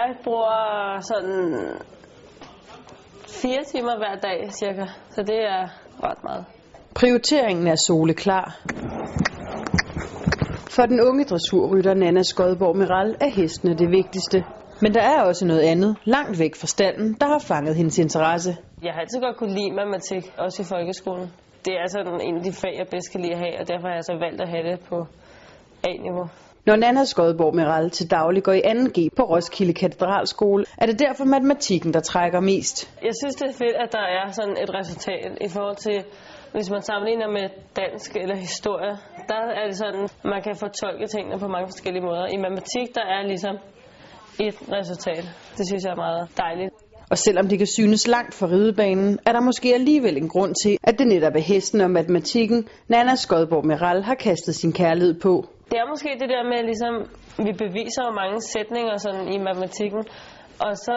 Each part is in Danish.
Jeg bruger sådan fire timer hver dag cirka, så det er ret meget. Prioriteringen er soleklar. For den unge dressurrytter Nana Skodborg Miral er hestene det vigtigste. Men der er også noget andet, langt væk fra stallen, der har fanget hendes interesse. Jeg har altid godt kunne lide matematik, også i folkeskolen. Det er sådan en af de fag, jeg bedst kan lide at have, og derfor har jeg så valgt at have det på A-niveau. Når Nana Skodborg Miral til daglig går i 2G på Roskilde Katedralskole, er det derfor matematikken, der trækker mest. Jeg synes, det er fedt, at der er sådan et resultat i forhold til, hvis man sammenligner med dansk eller historie, der er det sådan, man kan fortolke tingene på mange forskellige måder. I matematik, der er ligesom et resultat. Det synes jeg er meget dejligt. Og selvom det kan synes langt fra ridebanen, er der måske alligevel en grund til, at det netop er hesten og matematikken, Nana Skodborg Meral har kastet sin kærlighed på. Det er måske det der med, ligesom, vi beviser jo mange sætninger sådan i matematikken, og så,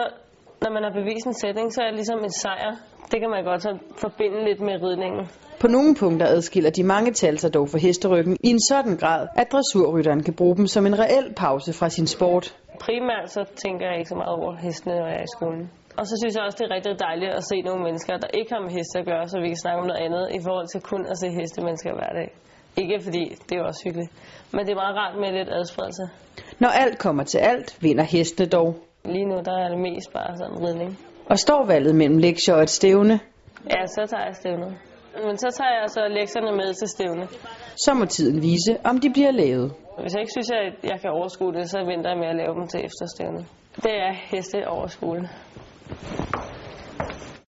når man har bevist en sætning, så er det ligesom en sejr. Det kan man godt så forbinde lidt med ridningen. På nogle punkter adskiller de mange tal sig dog for hesteryggen i en sådan grad, at dressurrytteren kan bruge dem som en reel pause fra sin sport. Primært så tænker jeg ikke så meget over hestene, når jeg er i skolen. Og så synes jeg også, det er rigtig dejligt at se nogle mennesker, der ikke har med heste at gøre, så vi kan snakke om noget andet i forhold til kun at se hestemennesker hver dag. Ikke fordi det er også hyggeligt, men det er meget rart med lidt adspredelse. Når alt kommer til alt, vinder hestene dog. Lige nu der er det mest bare sådan ridning. Og står valget mellem lektier og et stævne, Ja, så tager jeg stævnet. Men så tager jeg så lektierne med til stævne. så må tiden vise, om de bliver lavet. Hvis jeg ikke synes, at jeg kan overskue det, så venter jeg med at lave dem til efterstævnet. Det er heste overskue.